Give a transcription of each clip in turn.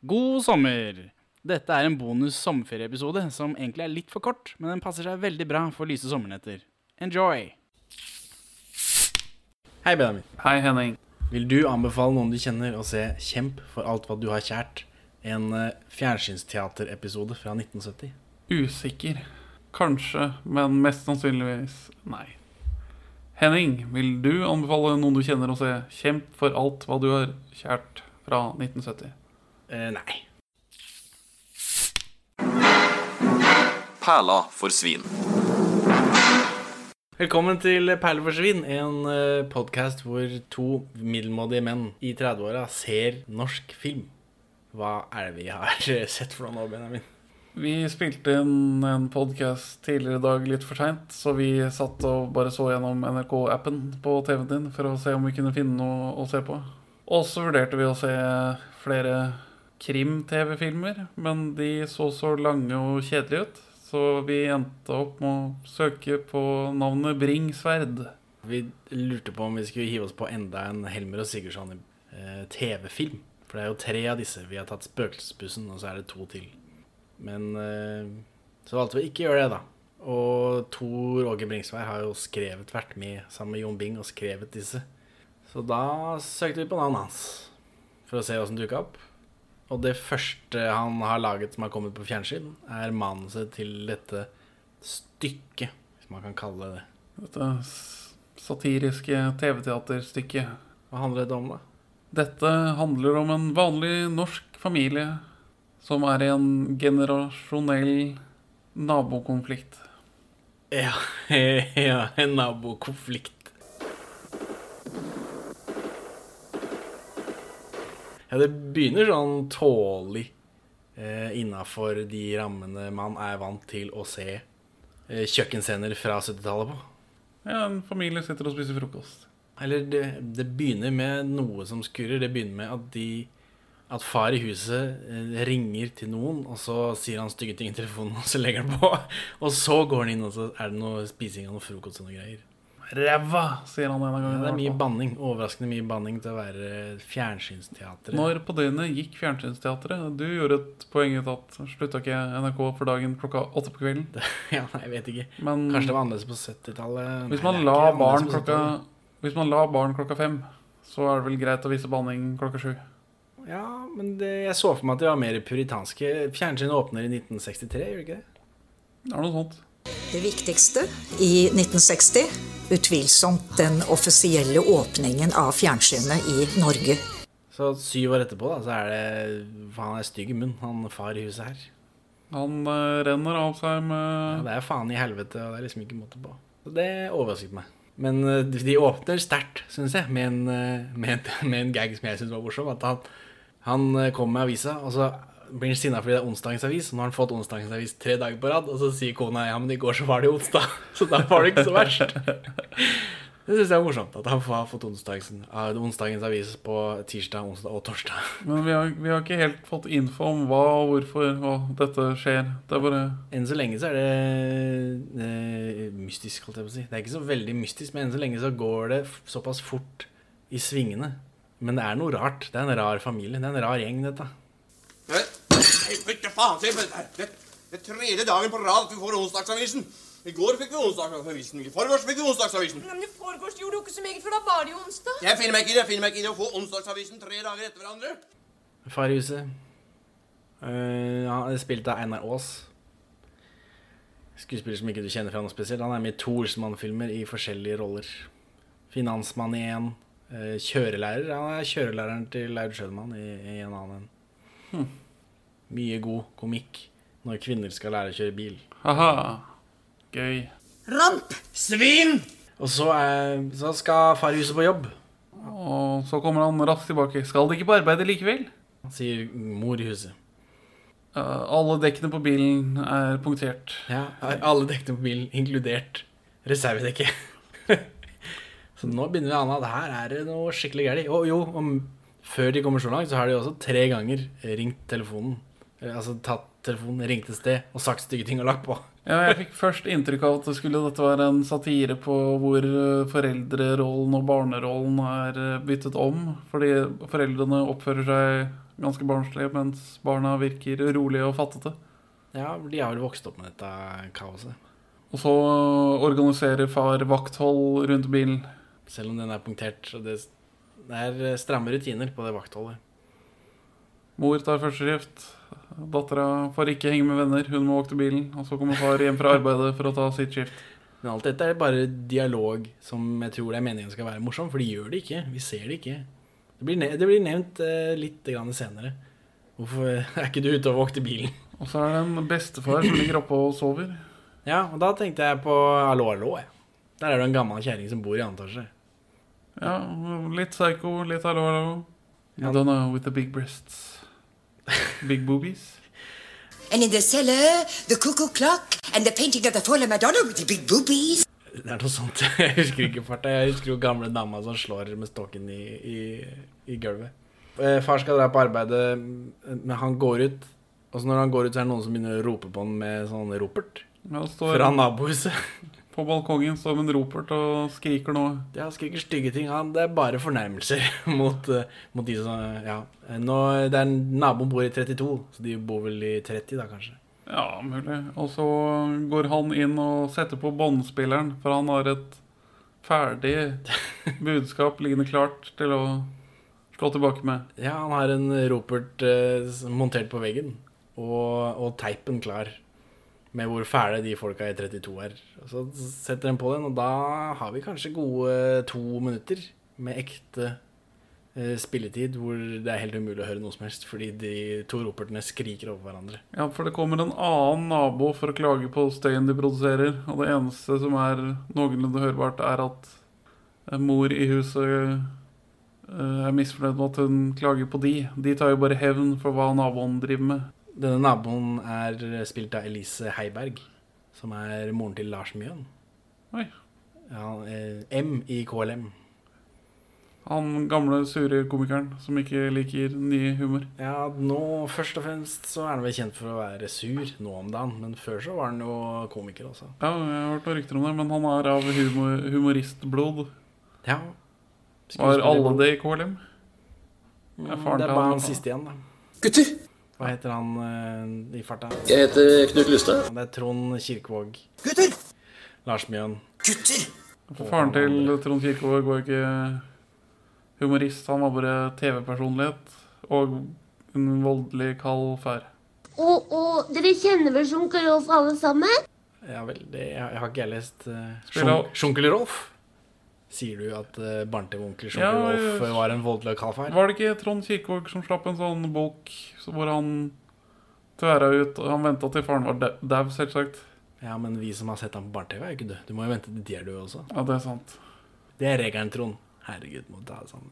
God sommer! Dette er en bonus sommerferieepisode som egentlig er litt for kort, men den passer seg veldig bra for lyse sommernetter. Enjoy! Hei, Benjamin. Hei, Henning. Vil du anbefale noen du kjenner å se Kjemp for alt hva du har kjært? En eh, fjernsynsteaterepisode fra 1970. Usikker. Kanskje, men mest sannsynligvis nei. Henning, vil du anbefale noen du kjenner å se Kjemp for alt hva du har kjært fra 1970? Eh, nei. Perla for svin. Velkommen til Perle for svin, en uh, podkast hvor to middelmådige menn i 30-åra ser norsk film. Hva er det vi har eh, sett for noe nå, Benjamin? Vi spilte inn en podkast tidligere i dag litt for seint, så vi satt og bare så gjennom NRK-appen på TV-en din for å se om vi kunne finne noe å se på. Og så vurderte vi å se flere krim-TV-filmer, men de så så lange og kjedelige ut. Så vi endte opp med å søke på navnet Bringsverd. Vi lurte på om vi skulle hive oss på enda en Helmer og Sigurdsson eh. For det er jo tre av disse. Vi har tatt Spøkelsesbussen, og så er det to til. Men eh, så valgte vi ikke å gjøre det, da. Og Tor Åge Bringsvær har jo skrevet, vært med sammen med Jon Bing og skrevet disse. Så da søkte vi på navnet hans for å se åssen dukka opp. Og det første han har laget som har kommet på fjernsyn, er manuset til dette stykket, hvis man kan kalle det det. Dette satiriske TV-teaterstykket. Hva handler det om, da? Dette handler om en vanlig norsk familie som er i en generasjonell nabokonflikt. Ja, ja en nabokonflikt. Ja, det begynner sånn tålig eh, innafor de rammene man er vant til å se eh, kjøkkenscener fra 70-tallet på. Ja, en familie sitter og spiser frokost. Eller det, det begynner med noe som skurrer. Det begynner med at, de, at far i huset eh, ringer til noen, og så sier han stygge ting i telefonen, og så legger han på. Og så går han inn, og så er det noe spising av noe frokost og noe greier. Ræva, sier han en Ja, gang. det er mye banning. Overraskende mye banning til å være fjernsynsteater. Når på døgnet gikk Fjernsynsteatret? Du gjorde et poeng ut at slutta ikke NRK for dagen klokka åtte på kvelden? Ja, nei, jeg vet ikke. Men Kanskje det var annerledes på 70-tallet. hvis man, la barn klokka, 70-tallet. hvis man la barn klokka fem, så er det vel greit å vise banning klokka sju. Ja, men det, jeg så for meg at de var mer puritanske. Fjernsynet åpner i 1963, gjør det ikke det? Det er noe sånt. Det viktigste i 1960 utvilsomt den offisielle åpningen av fjernsynet i Norge. Så syv år etterpå, da, så er det han er stygg i munnen, han far i huset her. Han eh, renner av seg Ja, med det er faen i helvete, og det er liksom ikke måte på. Så det overrasket meg. Men eh, de åpner sterkt, syns jeg, med en, eh, med, en, med en gag som jeg syns var morsom. At han, han kom med avisa, og så blir han sinna fordi det er onsdagens avis. Og nå har han fått onsdagens avis tre dager på rad, og så sier kona ja, men i går så var det onsdag. Så da var det ikke så verst. Det syns jeg er morsomt, at han har fått onsdagens, ah, onsdagens avis på tirsdag, onsdag og torsdag. Men vi har, vi har ikke helt fått info om hva og hvorfor og dette skjer. Det er bare Enn så lenge så er det eh, mystisk, holdt jeg på å si. Det er ikke så veldig mystisk, men enn så lenge så går det såpass fort i svingene. Men det er noe rart. Det er en rar familie. Det er en rar gjeng, dette. Helvete faen, se. Det, det er tredje dagen på rad at vi får onsdagsavisen. I går fikk vi onsdagsavisen. I forgårs fikk vi onsdagsavisen. Men I forgårs gjorde du ikke så meget, for da var det jo onsdag. Jeg finner meg ikke i det. Jeg finner meg ikke i det å få onsdagsavisen tre dager etter hverandre. Far i huset. Eh, han er spilt av Einar Aas. Skuespiller som ikke du kjenner fra noe spesielt. Han er med i to Olsmann-filmer i forskjellige roller. Finansmann i én. Uh, kjørelærer. Han er kjørelæreren til Laud Schønmann i, i en annen. Mye god komikk når kvinner skal lære å kjøre bil. Aha. Gøy. Ramp! Svin! Og så, er, så skal far i huset på jobb, Og så kommer han raskt tilbake. Skal de ikke på arbeidet likevel? sier mor i huset. Uh, alle dekkene på bilen er punktert. Ja, alle dekkene på bilen, inkludert reservedekket. så nå begynner vi å ane at her er det noe skikkelig galt. Og jo, om, før de kommer så langt, så har de også tre ganger ringt telefonen. Eh, Altså tatt telefonen, ringt et sted og sagt stygge ting og lagt på. Ja, jeg fikk først inntrykk av at det skulle dette være en satire på hvor eh, foreldrerollen og barnerollen er eh, byttet om. Fordi foreldrene oppfører seg ganske barnslig, mens barna virker rolige og fattete. Ja, de har vel vokst opp med dette kaoset. Og så organiserer far vakthold rundt bilen. Selv om den er punktert. Så det er stramme rutiner på det vaktholdet. Mor tar førsteskift. Dattera får ikke henge med venner, hun må vokte bilen. Og så kommer far hjem fra arbeidet for å ta sitt skift. Men alt dette er bare dialog som jeg tror det er meningen skal være morsom, for de gjør det ikke. Vi ser det ikke. Det blir, ne det blir nevnt uh, litt grann senere. Hvorfor er ikke du ute og våkner bilen? Og så er det en bestefar som ligger oppe og sover. Ja, og da tenkte jeg på Hallo, hallo. jeg. Der er det en gammel kjerring som bor i annen etasje. Ja, litt psycho, litt hallo, hallo. Madonna with the big breasts. Big boobies. And in the cellar, the cuckoo clock and the painting of the fallen Madonna with the big boobies. Det er noe sånt. Jeg husker ikke farta. Jeg husker jo gamle dama som slår med stokken i, i, i gulvet. Eh, Far skal dra på arbeidet, men han går ut. Og så når han går ut, så er det noen som begynner å rope på han med sånn ropert. Fra nabohuset. På balkongen som en ropert og skriker noe. Ja, skriker stygge ting. Han, det er bare fornærmelser mot, eh, mot de som Ja. Nå, det er Naboen bor i 32, så de bor vel i 30 da, kanskje. Ja, mulig. Og så går han inn og setter på båndspilleren, for han har et ferdig budskap liggende klart til å slå tilbake med. Ja, han har en ropert eh, montert på veggen, og, og teipen klar. Med hvor fæle de folka i 32 er. Så setter de på den, og da har vi kanskje gode to minutter med ekte eh, spilletid hvor det er helt umulig å høre noe som helst, fordi de to ropertene skriker over hverandre. Ja, for det kommer en annen nabo for å klage på støyen de produserer, og det eneste som er noenlunde hørbart, er at mor i huset eh, er misfornøyd med at hun klager på de. De tar jo bare hevn for hva naboen driver med. Denne naboen er spilt av Elise Heiberg, som er moren til Lars Mjøen. Oi. Ja, eh, M i KLM. Han gamle, sure komikeren som ikke liker ny humor. Ja, nå først og fremst så er han vel kjent for å være sur nå om dagen, men før så var han jo komiker også. Ja, jeg har hørt noen rykter om det, men han er av humor, humoristblod. Ja. Var alle det i KLM? Mm, er faren det er bare han- han siste igjen, da. Gutter, Hva heter han eh, i farta? jeg heter Knut Lystad. Det er Trond Kirkevåg. Gutter! Lars Mjøen. Gutter! For faren til Trond Kirkevåg var ikke humorist, han var bare TV-personlighet. Og en voldelig kald fær. Og, og dere kjenner vel Sjunker Rolf alle sammen? Ja vel, det, jeg, jeg har ikke jeg lest uh, Spiller- Sjunkel Rolf? Sier du at uh, barne-TV-onkel som Ja, ble jeg- eh, var en voldelig kald far? Var det ikke Trond Kirkevåg som slapp en sånn bok så hvor han tværa ut og Han venta til faren var dau- selvsagt. Ja, men vi som har sett ham på barne-TV, er jo ikke døde. Du må jo vente til de er døde også. Ja, det er sant. Det er regelen, Trond. Herregud, må ta det sammen.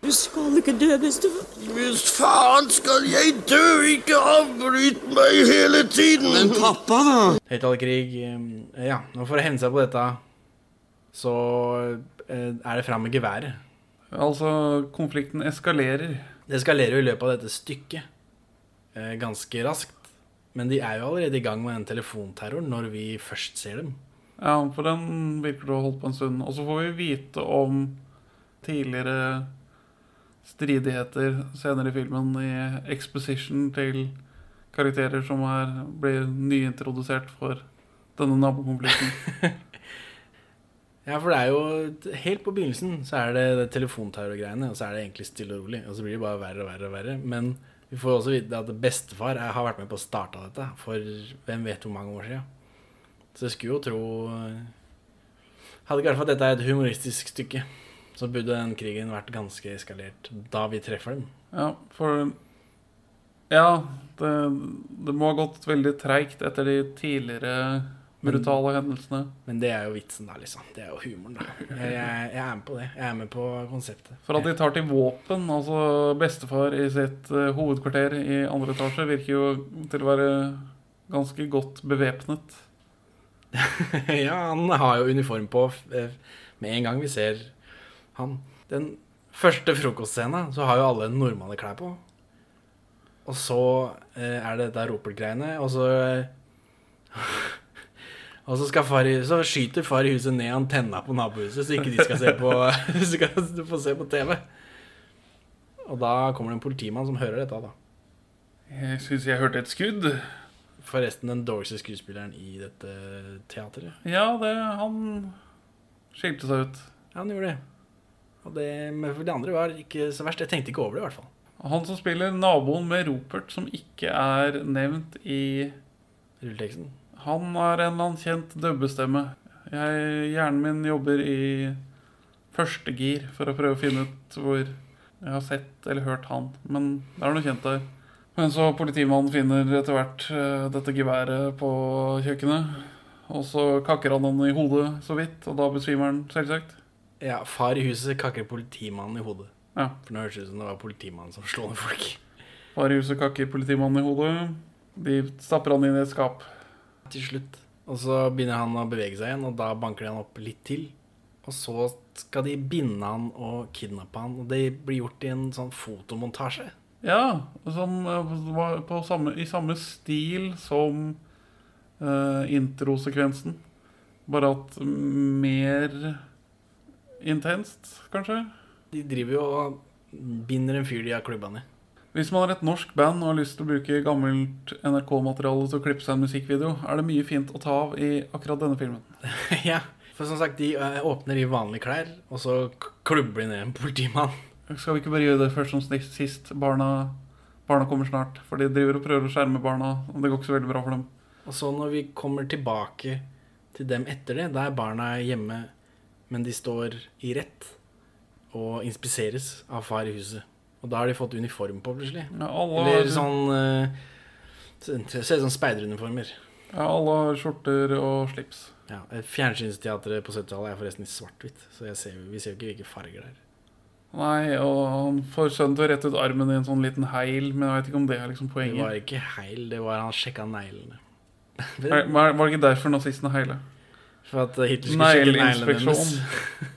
Du skal ikke dø, bestefar. Hvis faen skal jeg dø, ikke avbryt meg hele tiden! Men pappa, da? Høyttalerkrig eh, Ja, og for å hevne seg på dette, så eh, er det fram med geværet. Altså, konflikten eskalerer. Det eskalerer jo i løpet av dette stykket eh, ganske raskt. Men de er jo allerede i gang med den telefonterroren når vi først ser dem. Ja, for den virker å ha holdt på en stund. Og så får vi vite om tidligere stridigheter senere i filmen i exposition til karakterer som er, blir nyintrodusert for denne nabokonflikten. Ja, for det er jo Helt på begynnelsen så er det, det telefonterrorgreiene, og så er det egentlig stille og rolig. Og så blir det bare verre og verre og verre. Men vi får også vite at bestefar har vært med på å starte dette for hvem vet hvor mange år siden. Så jeg skulle jo tro Hadde ikke vært for at dette er et humoristisk stykke, så burde den krigen vært ganske eskalert da vi treffer dem. Ja, for Ja, det, det må ha gått veldig treigt etter de tidligere brutale hendelsene. Men det er jo vitsen, der, liksom. Det er jo humoren, da. Jeg, jeg, jeg er med på det. Jeg er med på konseptet. For at de tar til våpen. Altså bestefar i sitt uh, hovedkvarter i andre etasje virker jo til å være ganske godt bevæpnet. ja, han har jo uniform på eh, med en gang vi ser han. Den første frokostscenen så har jo alle normale klær på. Og så uh, er det dette ropert-greiene, og så Og så, far så skyter far i huset ned antenna på nabohuset, så ikke de skal se på, skal få se på TV. Og da kommer det en politimann som hører dette. da Jeg syns jeg hørte et skudd. Forresten den dårligste skuespilleren i dette teatret. Ja, det, han skilte seg ut. Ja, han gjorde det. Og det, Men for de andre var ikke så verst. Jeg tenkte ikke over det, i hvert fall. Han som spiller naboen med Ropert, som ikke er nevnt i Rulleteksten. Han er en eller annen kjent dubbestemme. Jeg, hjernen min jobber i første gir for å prøve å finne ut hvor jeg har sett eller hørt han. Men det er noe kjent der. Men så politimannen finner etter hvert eh, dette geværet på kjøkkenet. Og så kakker han han i hodet så vidt, og da besvimer han selvsagt. Ja, far i huset kakker politimannen i hodet. Ja. For nå høres det ut som det var politimannen som slo ned folk. Far i huset kakker politimannen i hodet. De stapper han inn i et skap. Til slutt. Og så begynner han å bevege seg igjen, og da banker de han opp litt til. Og så skal de binde han og kidnappe han, og det blir gjort i en sånn fotomontasje. Ja, som eh, var på samme, i samme stil som uh, introsekvensen. Bare at mer intenst, kanskje. De driver jo og binder en fyr de har klubba ned. Hvis man er et norsk band og har lyst til å bruke gammelt NRK-materiale til å klippe seg en musikkvideo, er det mye fint å ta av i akkurat denne filmen. ja, for som sagt, de åpner i vanlige klær, og så klubber de ned en politimann. Skal vi ikke bare gjøre det først som sist- sist? Barna, barna kommer snart. For de driver og prøver å skjerme barna, og det går ikke så veldig bra for dem. Og så når vi kommer tilbake til dem etter det, da er barna hjemme, men de står i rett og inspiseres av far i huset. Og da har de fått uniform på, plutselig. Ja, alle, Eller sånn eh, Ser ut som speideruniformer. ja, alle har skjorter og slips. Ja, Fjernsynsteatret på 70-tallet er forresten i svart-hvitt, så ser, vi ser jo ikke hvilke farger det er. Nei, og han får sønnen til å rette ut armen i en sånn liten heil, men jeg vet ikke om det er liksom poenget. Det var ikke heil, det var han sjekka neglene. Var, var det ikke derfor nazistene heila? For at Hitler skulle sjekke neglene Negleinspeksjon. deres.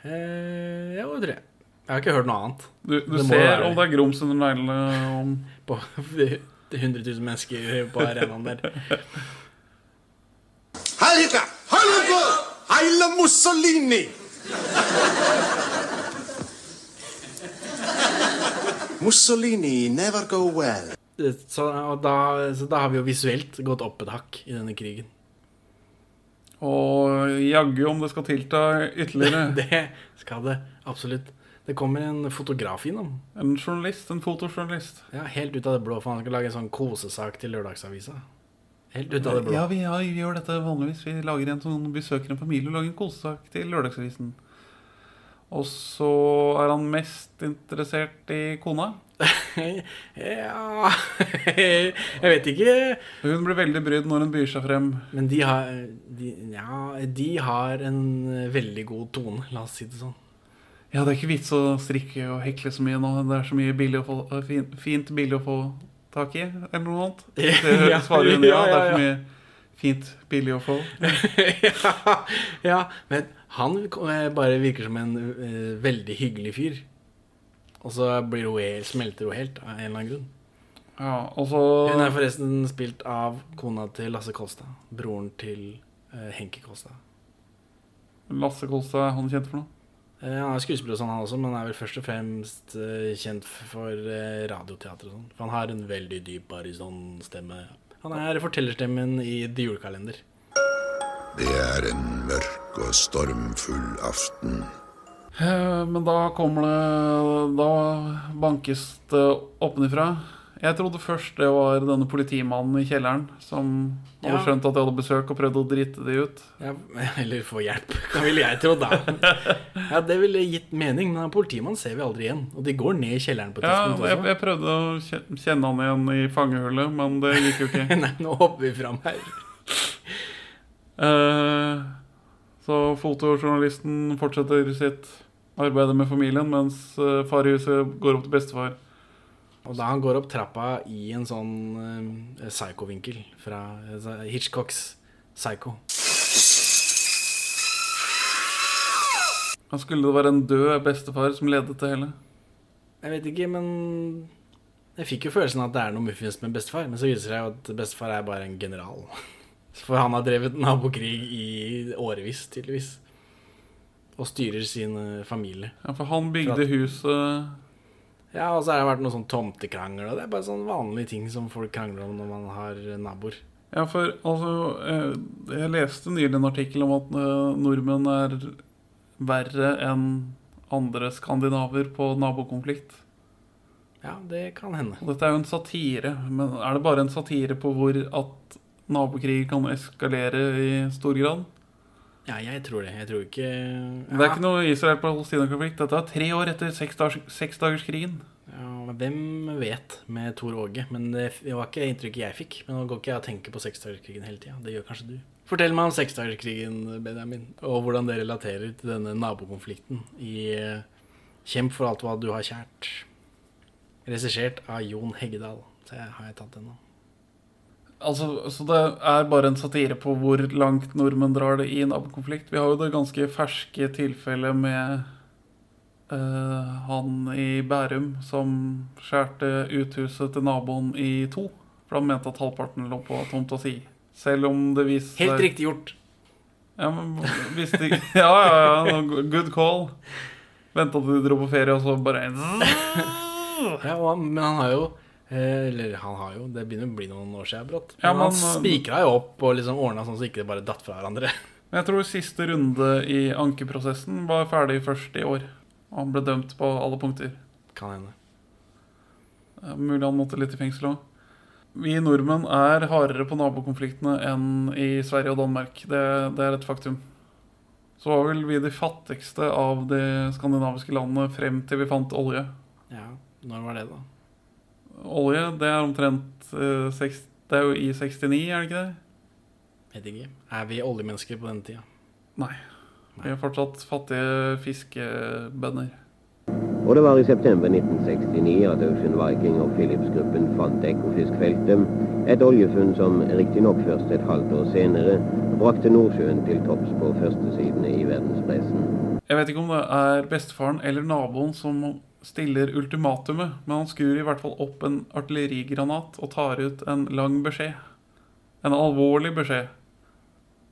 Eh, ja, det tror jeg. Jeg har ikke hørt noe annet. Du, du Det ser om det er grums under neglene om På 100 000 mennesker på arenaen der. Helga! Helga! Heile Mussolini! Mussolini never go well. Så, og da, så da har vi jo visuelt gått opp et hakk i denne krigen. Og jaggu om det skal tilta ytterligere. Det skal det absolutt. Det kommer en fotograf innom. En journalist, en fotojournalist. Ja, Helt ut av det blå, for han skal lage en sånn kosesak til lørdagsavisa. Helt ut av det blå. Ja, vi, ja, vi gjør dette vanligvis. Vi lager en sånn besøker en familie og lager en kosesak til Lørdagsavisen. Og så er han mest interessert i kona. ja Jeg vet ikke. Hun blir veldig brydd når hun byr seg frem. Men de har, de, ja, de har en veldig god tone, la oss si det sånn. Ja, det er ikke vits å strikke og hekle så mye nå. Det er så mye billig få, fint billig å få tak i, eller noe annet. Det svarer hun ja. Det er så mye fint billig å få. ja, ja, men han eh, bare virker som en uh, veldig hyggelig fyr. Og så blir hun helt, smelter hun helt av en eller annen grunn. Ja, og så Hun er forresten spilt av kona til Lasse Kolstad. Broren til uh, Henki Kolstad. Lasse Kolstad, er han kjent for noe? Eh, han er skuespiller og sånn, han også, men er vel først og fremst eh, kjent for eh, radioteater og sånn. For han har en veldig dyp barytonstemme. Han er fortellerstemmen i The Julekalender. Det er en mørk og stormfull aften. Men da kommer det Da bankes det oppnifra. Jeg trodde først det var denne politimannen i kjelleren som hadde Ja. skjønt at jeg hadde besøk og prøvde å drite de ut. Ja, eller få hjelp, Hva ville jeg trodd, da. Ja, Det ville gitt mening, men politimannen ser vi aldri igjen. Og de går ned i kjelleren på et Ja, tidspunkt jeg, også. jeg prøvde å kjenne han igjen i fangehullet, men det gikk jo ikke. Nei, nå hopper vi fram her. Eh, Så fotojournalisten fortsetter sitt arbeid med familien, mens eh, far i huset går opp til bestefar. Og da han går opp trappa i en sånn uh, psycho-vinkel fra uh, Hitchcocks Psycho. Han skulle det være en død bestefar som ledet det hele. Jeg vet ikke, men Jeg fikk jo følelsen av at det er noe muffins med bestefar, men så viser det seg at bestefar er bare en general. For han har drevet nabokrig i årevis, tydeligvis. Og styrer sin eh, familie. Ja, for han bygde huset Ja, og så har det vært noe sånn tomtekrangel, og det er bare sånn vanlige ting som folk krangler om når man har naboer. Ja, for altså eh, Jeg leste nylig en artikkel om at eh, nordmenn er verre enn andre skandinaver på nabokonflikt. Ja, det kan hende. Og dette er jo en satire, men er det bare en satire på hvor at nabokrig kan eskalere i stor grad? Ja, jeg tror det. Jeg tror ikke Det er ikke noe Israel-Palestina-konflikt. Dette er tre år etter seksdagerskrigen. Ja, Hvem vet med Tor Åge? Men det var ikke inntrykket jeg fikk. Men nå går ikke jeg og tenker på seksdagerskrigen hele tida. Det gjør kanskje du. Fortell meg om seksdagerskrigen, Benjamin, og hvordan det relaterer til denne nabokonflikten i eh, Kjemp for alt hva du har kjært. Regissert av Jon Heggedal. Så jeg, har jeg tatt den nå? Altså, så det er bare en satire på hvor langt nordmenn drar det i en nabokonflikt. Vi har jo det ganske ferske tilfellet med uh, han i Bærum som skjærte uthuset til naboen i to. For han mente at halvparten lå på tomta si. Selv om det viste Helt riktig gjort. Ja, men visste ikke Ja, ja, ja. Good call. Venta til de dro på ferie, og så bare Ja, men han har jo Eller han har jo Det begynner å bli noen år siden brått. Ja, Men han men- spikra jo opp og liksom ordna sånn så ikke det bare datt fra hverandre. Men jeg tror siste runde i ankeprosessen var ferdig først i år. Og han ble dømt på alle punkter. Kan hende. Eh, Mulig han måtte litt i fengsel òg. Vi nordmenn er hardere på nabokonfliktene enn i Sverige og Danmark. Det, det er et faktum. Så var vel vi de fattigste av de skandinaviske landene frem til vi fant olje. Ja, når var det, da? Olje, det er omtrent uh, seks, Det er jo i 69, er det ikke det? Vet ikke. Er vi oljemennesker på denne tida? Nei. Vi er fortsatt fattige fiskebønder. Og det var i september 1969 at Ocean Viking og Philips-gruppen fant Ekofiskfeltet, et oljefunn som riktignok først et halvt år senere brakte Nordsjøen til topps på førstesidene i verdenspressen. Jeg vet ikke om det er bestefaren eller naboen som stiller ultimatumet, men han skrur i hvert fall opp en artillerigranat og tar ut en lang beskjed. En alvorlig beskjed.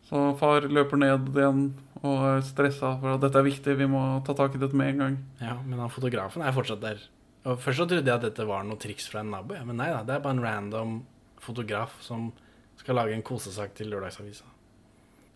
Så far løper ned igjen og er stressa for at dette er viktig, vi må ta tak i dette med en gang. Ja, men han fotografen er fortsatt der. Og Først så trodde jeg at dette var noe triks fra en nabo, men nei da, det er bare en random fotograf som skal lage en kosesak til Lørdagsavisa.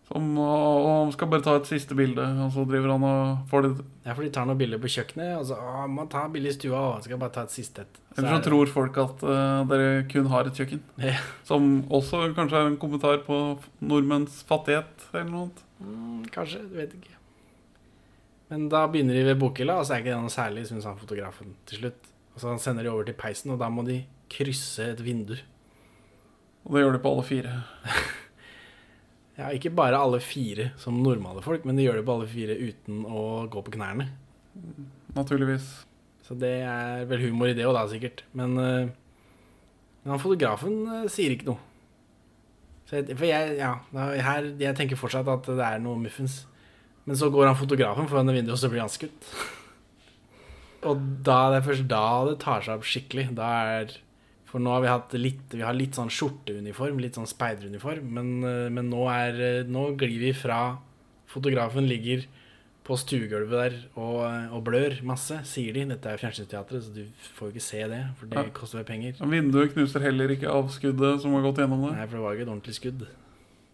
Som, og han skal bare ta et siste bilde, og så driver han og får det Ja, for de tar noen bilder på kjøkkenet, og så å, man tar bilde i stua, og skal bare ta et siste et. Eller er så det- tror folk at uh, dere kun har et kjøkken. Ja. Som også kanskje er en kommentar på nordmenns fattighet, eller noe annet. Mm, kanskje, du vet ikke. Men da begynner de ved bokhylla, og så er ikke det noe særlig, syns han fotografen til slutt. Og så sender de over til peisen, og da må de krysse et vindu. Og det gjør de på alle fire. Ja, ikke bare alle fire som normale folk, men de gjør det på alle fire uten å gå på knærne. Naturligvis. Så det er vel humor i det òg, da, sikkert. Men, eh, men han fotografen eh, sier ikke noe. Jeg, for jeg, ja, her, jeg tenker fortsatt at det er noe muffens. Men så går han fotografen foran det vinduet, og så blir han skutt. og da, det er først da det tar seg opp skikkelig. Da er For nå har vi hatt litt Vi har litt sånn skjorteuniform, litt sånn speideruniform, men, eh, men nå er eh, Nå glir vi fra Fotografen ligger på stuegulvet der og, og blør masse, sier de. Dette er Fjernsynsteatret, så du får jo ikke se det, for det Ja. koster penger. Vinduet knuser heller ikke av skuddet som har gått gjennom det. Nei, for det var jo ikke et ordentlig skudd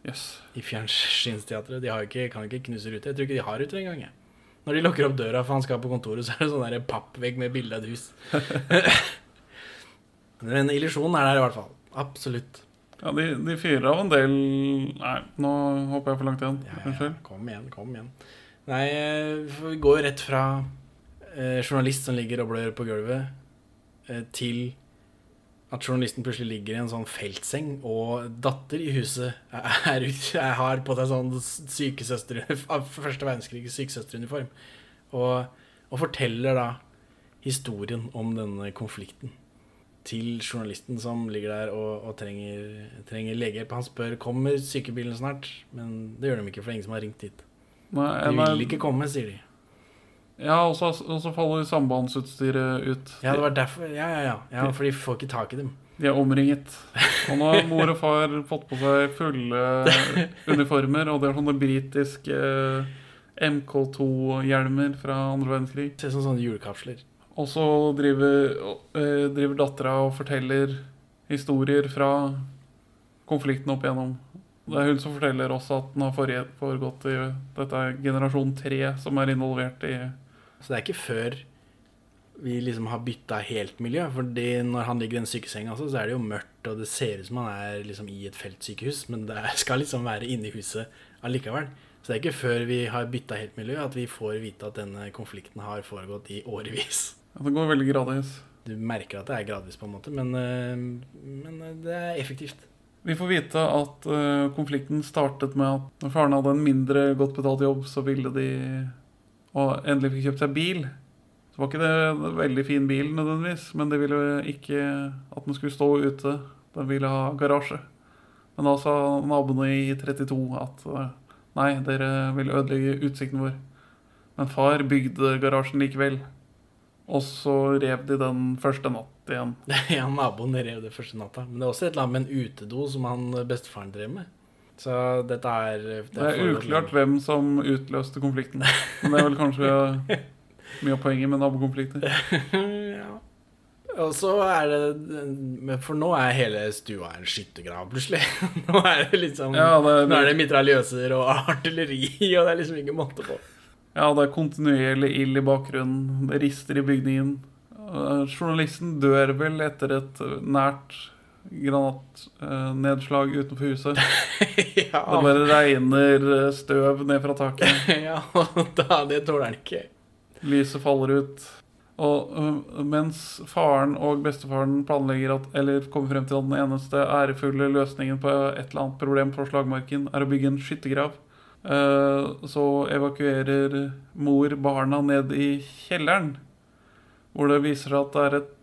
Yes. i Fjernsynsteatret. De har ikke, kan ikke knuse ruter. Jeg tror ikke de har ruter engang. Når de lukker opp døra for han skal på kontoret, så er det sånn der pappvegg med bilde av et hus. Men illusjonen er der i hvert fall. Absolutt. Ja, de, de fyrer av en del Nei, nå hopper jeg for langt igjen. Unnskyld. Kom igjen, kom igjen. Nei, eh, vi går jo rett fra eh, journalist som ligger og blør på gulvet, eh, til at journalisten plutselig ligger i en sånn feltseng, og datter i huset er, ut, er, har på seg sånn sykesøster første verdenskrig sykesøsteruniform, og, og forteller da historien om denne konflikten til journalisten som ligger der og, og trenger, trenger legehjelp. Han spør kommer sykebilen snart, men det gjør de ikke, for det er ingen som har ringt dit. Nei, De vil ikke komme, sier de. Ja, og så, faller sambandsutstyret ut. Ja, det var derfor. Ja, ja, ja. ja for de får ikke tak i dem. De er omringet. Og nå har mor og far fått på seg fulle uniformer, og de har sånne britiske MK2-hjelmer fra andre verdenskrig. Ser ut som sånne julekapsler. Og så driver, eh, driver dattera og forteller historier fra konflikten opp igjennom. Det er hun som forteller også at den har foregått i Dette er generasjon tre som er involvert i Så det er ikke før vi liksom har bytta helt miljø. Fordi når han ligger i den sykesenga, så er det jo mørkt, og det ser ut som han er liksom i et feltsykehus, men det skal liksom være inne i huset allikevel. Så det er ikke før vi har bytta helt miljø at vi får vite at denne konflikten har foregått i årevis. Ja, Det går veldig gradvis. Du merker at det er gradvis, på en måte, men, øh, men øh, det er effektivt. Vi får vite at uh, konflikten startet med at når faren hadde en mindre godt betalt jobb, så ville de Og endelig fikk kjøpt seg bil. Så var ikke det en veldig fin bil nødvendigvis, men de ville ikke at den skulle stå ute. Den ville ha garasje. Men da sa naboene i 32 at eh, nei, dere vil ødelegge utsikten vår. Men far bygde garasjen likevel. Og så rev de den første natt igjen. ja, naboen rev det første natta. Men det er også et eller annet med en utedo som han øh, bestefaren drev med. Så dette er Det er uklart hvem som utløste konflikten. Men det er vel kanskje mye av poenget med nabokonflikter. ja. Og så er det For nå er hele stua en skyttergrav, plutselig. Nå er det liksom Ja, det er- Nå er det mitraljøser og artilleri, og det er liksom ikke måte på. Ja, det er kontinuerlig ild i bakgrunnen. Det rister i bygningen. Eh, Journalisten dør vel etter et nært granatnedslag utenfor huset. ja. Det bare regner eh, støv ned fra taket. ja, da, det tåler han ikke. Lyset faller ut. Og mens faren og bestefaren planlegger at, eller kommer frem til at den eneste ærefulle løsningen på et eller annet problem på slagmarken er å bygge en skyttergrav, så evakuerer mor barna ned i kjelleren, hvor det viser seg at det er et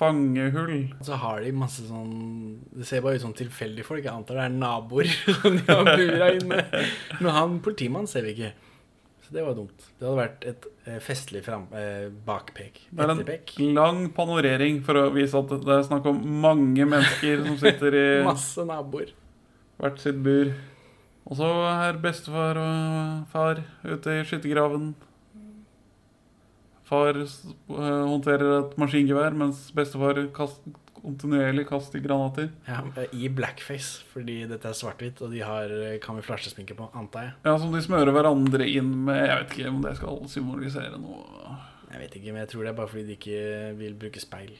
fangehull. Så har de masse sånn Det ser bare ut som tilfeldige folk. Jeg antar det er naboer som de har bura inne. Men han politimannen ser vi ikke. Så det var dumt. Det hadde vært et eh, festlig fram, eh, bakpek. Det er Etterpek. en lang panorering for å vise at det er snakk om mange mennesker som sitter i Masse naboer. hvert sitt bur. Og så er bestefar og far ute i skyttergraven. Far øh, håndterer et maskingevær, mens bestefar kast, kontinuerlig kaster granater. Ja, I blackface, fordi dette er svart-hvitt, og de har eh, kamuflasjesminke på, antar jeg. Ja, Som de smører hverandre inn med Jeg vet ikke om det skal symbolisere noe. Jeg vet ikke, men jeg tror det er bare fordi de ikke vil bruke speil.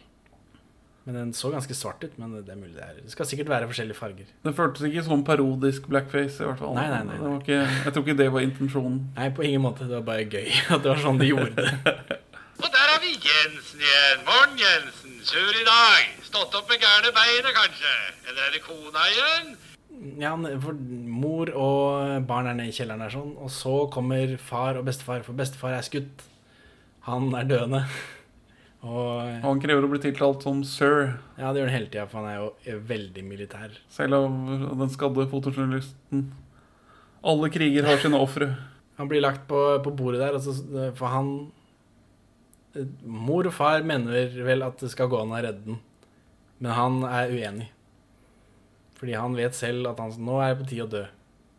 Men den så ganske svart ut, men det er mulig det er. Det skal sikkert være forskjellige farger. Den føltes ikke som parodisk blackface. i hvert fall Nei, nei, nei, Det var ikke, Jeg tror ikke det var intensjonen. Nei, på ingen måte. Det var bare gøy at det var sånn de gjorde det. Og der har vi Jensen igjen. Morgen, Jensen. Sur i dag. Stått opp med gærne beinet, kanskje? Eller er det kona igjen? Ja, for mor og barn er nede i kjelleren der sånn, og så kommer far og bestefar, for bestefar er skutt. Han er døende. Og Han krever å bli tiltalt som sir, ja, det gjør han hele tida, for han er jo veldig militær. selv av den skadde fotojournalisten. Alle kriger har sine ofre. Han blir lagt på, på bordet der, altså, for han Mor og far mener vel at det skal gå an å redde den, men han er uenig. Fordi han vet selv at han, nå er det på tide å dø.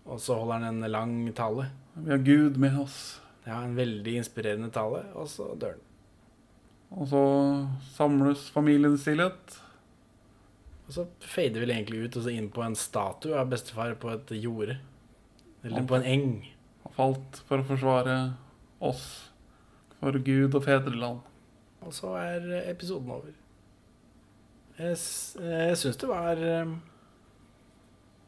Og så holder han en lang tale. Vi har Gud med oss. Ja, En veldig inspirerende tale, og så dør han. Og så samles familien stillhet. Og så fader vel egentlig ut og så inn på en statue av bestefar på et jorde. Eller på en eng. Han falt for å forsvare oss, for Gud og fedreland. Og så er episoden over. Jeg, jeg syns det var eh,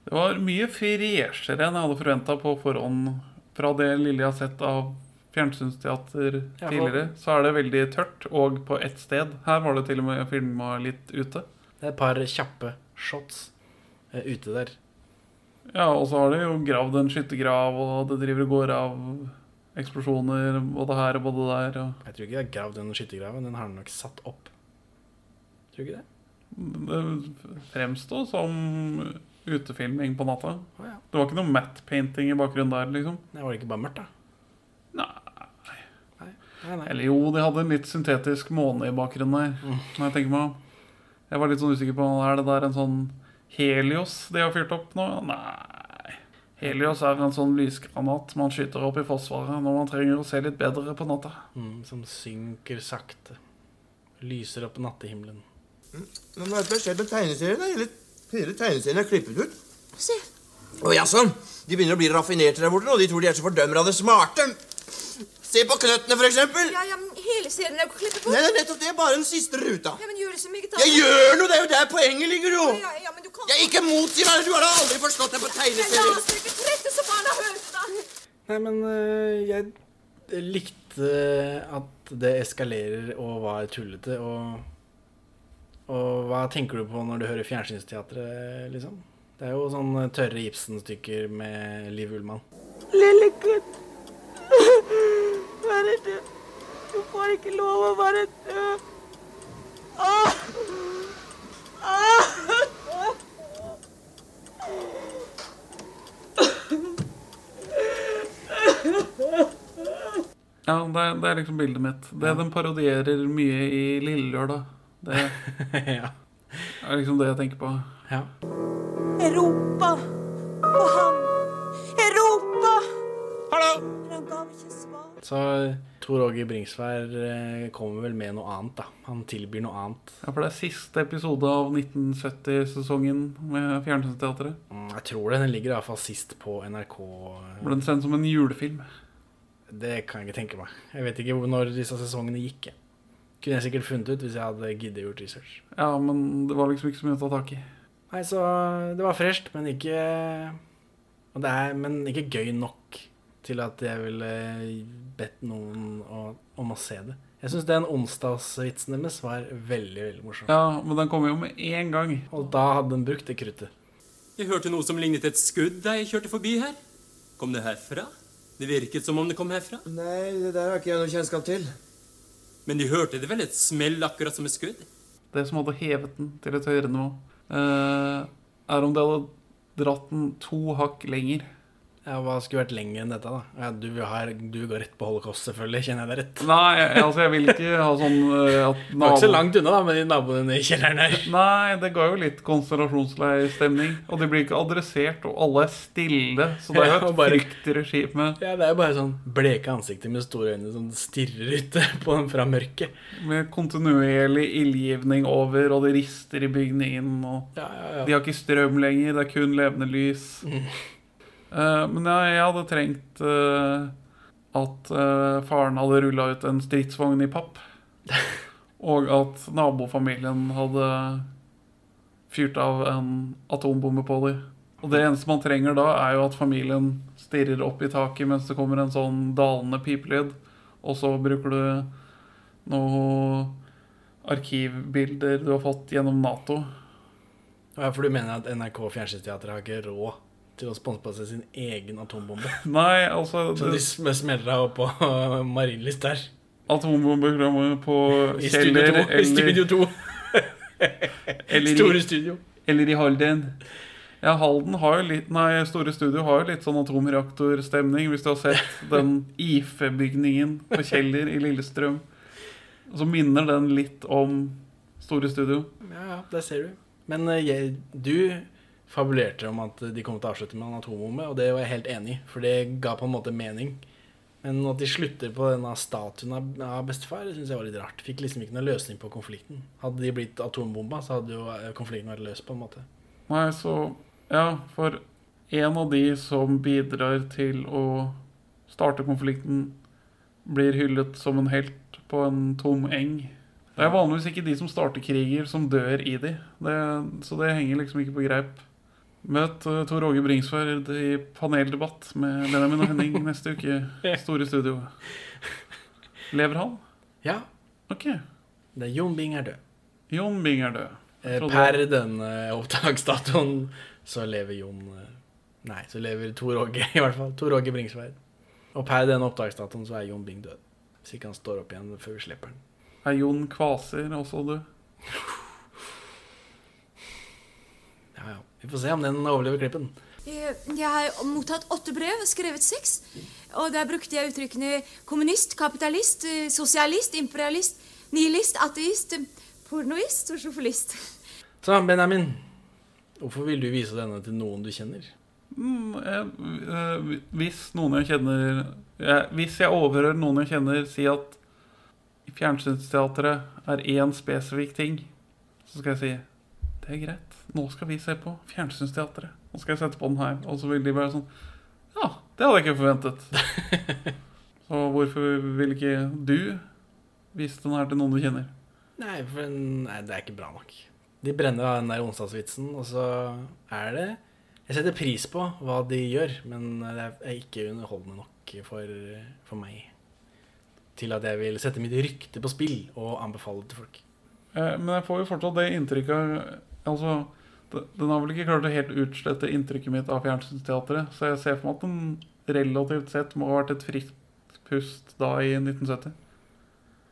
Det var mye freshere enn jeg hadde forventa på forhånd. Fra det lille jeg har sett av fjernsynsteater tidligere, så er det veldig tørt, og på ett sted. Her var det til og med filma litt ute. Det er et par kjappe shots eh, ute der. Ja, og så har de jo gravd en skyttergrav, og det driver og går av eksplosjoner både her og både der. Og Jeg tror ikke det har gravd den skyttergraven. Den har de nok satt opp. Tror du ikke det? det fremsto som utefilming på natta. Oh, ja. Det var ikke noe matte painting i bakgrunnen der, liksom. Det Var det ikke bare mørkt, da? Nei. Eller jo, de hadde en litt syntetisk måne i bakgrunnen der. Når jeg tenker meg. Jeg var litt sånn usikker på Er det der en sånn Helios de har fyrt opp nå? Nei. Helios er en sånn lysgranat man skyter opp i Forsvaret når man trenger å se litt bedre på natta. Mm, som synker sakte. Lyser opp nattehimmelen. Men hva er det som har med tegneserien? Hele, hele tegneserien er klippet ut. Se. Å jaså, de begynner å bli raffinerte der borte nå. De tror de er så fordømmer av det smarte. Se på knøttene, for eksempel. Ja, ja, men hele serien er jo klippet bort. Nei, det er nettopp det. Bare den siste ruta. Ja, men gjør det så meget Jeg gjør noe! Det er jo der poenget ligger, jo. Ja, ja, men du kan... Jeg ikke motsi meg. Du har da aldri forstått det på Men la tegneserier. oss ikke trette så barna hører da. Nei, men øh, jeg likte at det eskalerer og var tullete, og Og hva tenker du på når du hører fjernsynsteatret, liksom? Det er jo sånn tørre Ibsen-stykker med Liv Ullmann. Lille gutt. Død. Du får ikke lov å være død. Ah! Ah! Ja, det er, det er liksom bildet mitt. Det den parodierer mye i Lillelørdag. Det ja. er liksom det jeg tenker på. Ja. Europa på ham. Europa! Hallo! Men han gav ikke svar. Så Tor Åge Bringsvær eh, kommer vel med noe annet, da. Han tilbyr noe annet. Ja, For det er siste episode av 1970-sesongen med Fjernsynsteatret. Mm, Jeg tror det. Den ligger iallfall sist på NRK. Ble den sendt som en julefilm. Det kan jeg ikke tenke meg. Jeg vet ikke når disse sesongene gikk. Kunne jeg sikkert funnet ut hvis jeg hadde giddet gjort research. Ja, men det var liksom ikke så mye å ta tak i. Nei, så det var fresht, men ikke er, Men ikke gøy nok til at jeg ville bedt noen om å se det. Jeg syns den onsdagsvitsen deres var veldig veldig morsom. Ja, men den kom jo med én gang. Og da hadde den brukt det kruttet. Jeg hørte noe som lignet et skudd da jeg kjørte forbi her. Kom det herfra? Det virket som om det kom herfra. Nei, det der har ikke jeg noe kjennskap til. Men de hørte det vel et smell akkurat som et skudd? Det som hadde hevet den til et høyere nivå, eh, er om det hadde dratt den to hakk lenger. Ja, Hva skulle vært lenger enn dette, da? Ja, du, har, du går rett på holocaust, selvfølgelig. Kjenner jeg deg rett? Nei, jeg, altså jeg vil ikke ha sånn uh, at Du var ikke så langt unna da, med de naboene i kjelleren her. Nei, det ga jo litt konsentrasjonsleirstemning. Og de blir ikke adressert, og alle er stille. Så det er jo et ja, bare- fryktregime. Ja, Det er jo bare sånn bleke ansikter med store øyne som stirrer ute på dem fra mørket. Med kontinuerlig ildgivning over, og det rister i bygningen. Og Ja, ja, ja. De har ikke strøm lenger, det er kun levende lys. Eh, men ja, jeg hadde trengt eh, at eh, faren hadde rulla ut en stridsvogn i papp. Og at nabofamilien hadde fyrt av en atombombe på dem. Og det eneste man trenger da, er jo at familien stirrer opp i taket mens det kommer en sånn dalende pipelyd. Og så bruker du noe arkivbilder du har fått gjennom Nato. Ja, for du mener at NRK Fjernsynsteatret har ikke råd til å sponse sin egen atombombe? Nei, altså Så de sm- smeller deg opp på Marienlyst der? Atombombeprogrammet på Kjeller 2. I Studio 2. eller Store studio. Eller i Halden. Ja, Halden har jo litt Nei, Store Studio har jo litt sånn atomreaktorstemning, hvis du har sett den IFE-bygningen på Kjeller i Lillestrøm. Så minner den litt om Store Studio. Ja, ja, der ser du. Men eh, jeg, du fabulerte om at de kom til å avslutte med en atombombe, og det var jeg helt enig i, for det ga på en måte mening. Men at de slutter på denne statuen av, bestefar, syns jeg var litt rart. Fikk liksom ikke noen løsning på konflikten. Hadde de blitt atombomba, så hadde jo eh, konflikten vært løst, på en måte. Nei, så Ja, for en av de som bidrar til å starte konflikten, blir hyllet som en helt på en tom eng. Det er vanligvis ikke de som starter kriger, som dør i de. Det, så det henger liksom ikke på greip. Møt uh, Tor Åge Bringsværd i paneldebatt med Benjamin og Henning neste uke. Store studio. Lever han? Ja. Ok. Det er Jon Bing er død. Jon Bing er død. Eh, Per denne opptaksdatoen så lever Jon eh, Nei, så lever Tor Åge, i hvert fall. Tor Åge Bringsværd. Og per denne opptaksdatoen så er Jon Bing død. Hvis ikke han står opp igjen før vi slipper han. Er Jon Kvaser også død? Ja, ja. Vi får se om den overlever klippen. Eh, Jeg har mottatt åtte brev, skrevet seks. Og der brukte jeg uttrykkene kommunist, kapitalist, eh, sosialist, imperialist, nihilist, ateist, pornoist og sjåførist. Så Benjamin, hvorfor vil du vise denne til noen du kjenner? Mm, jeg, eh, hvis noen jeg kjenner jeg, Hvis jeg overhører noen jeg kjenner si at fjernsynsteatret er én spesifikk ting, så skal jeg si det er greit. Nå skal vi se på fjernsynsteatret. Nå skal jeg sette på den her. Og så vil de bare sånn Ja, det hadde jeg ikke forventet. så hvorfor vil ikke du vise den her til noen du kjenner? Nei, for nei, det er ikke bra nok. De brenner av den der onsdagsvitsen, og så er det Jeg setter pris på hva de gjør, men det er ikke underholdende nok for, for meg til at jeg vil sette mitt rykte på spill og anbefale det til folk. Eh, men jeg får jo fortsatt det inntrykket Altså, den har vel ikke klart å helt utslette inntrykket mitt av fjernsynsteatret, så jeg ser for meg at den relativt sett må ha vært et friskt pust da i 1970.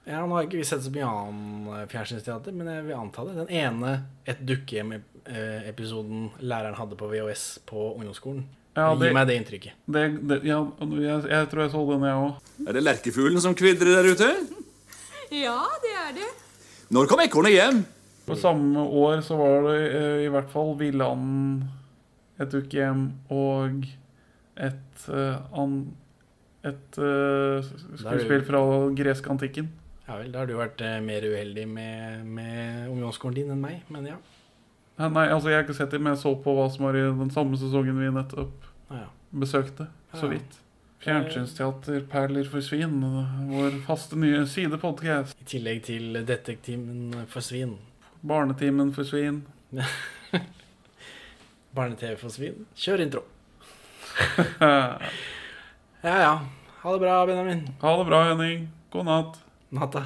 Ja, Nå har ikke vi sett så mye annen fjernsynsteater, men jeg vil anta det. Den ene Et dukkehjem-episoden læreren hadde på VHS på ungdomsskolen, Ja, gir meg det inntrykket. Det, det, ja, jeg, jeg tror jeg så den, jeg òg. Er det lerkefuglen som kvidrer der ute? Ja, det er det. Når kom ekornet hjem? På samme år så var det eh, i hvert fall Villand, et ukehjem og et eh, an, et eh, skuespill fra gresk antikken. Ja vel, da har du vært mer uheldig med, med ungdomsskolen din enn meg, men ja. Nei, altså jeg har ikke sett det, men jeg så på hva som var i den samme sesongen vi nettopp Ja. besøkte. Så vidt. Fjernsynsteater Perler for svin, vår faste nye sidepodkast. I tillegg til Detektimen for svin. Barnetimen for svin. Barne-TV for svin. Kjør intro. ja, ja. Ha det bra, Benjamin. Ha det bra, Henning. God natt. Natta.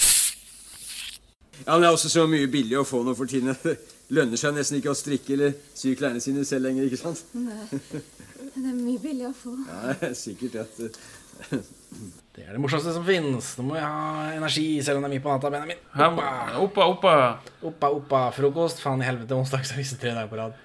Ja, men Det er også så mye billig å få noe for tiden. Det lønner seg nesten ikke å strikke eller sy klærne sine selv lenger, ikke sant? Nei, det er mye billig å få. Ja, er sikkert at eh, Det er det morsomste som finnes. Nå må jeg ha energi selv om det er mye på natta, Benjamin. Oppa, oppa. Oppa, oppa. Frokost. Faen i helvete, onsdagsavisen tre dager på rad.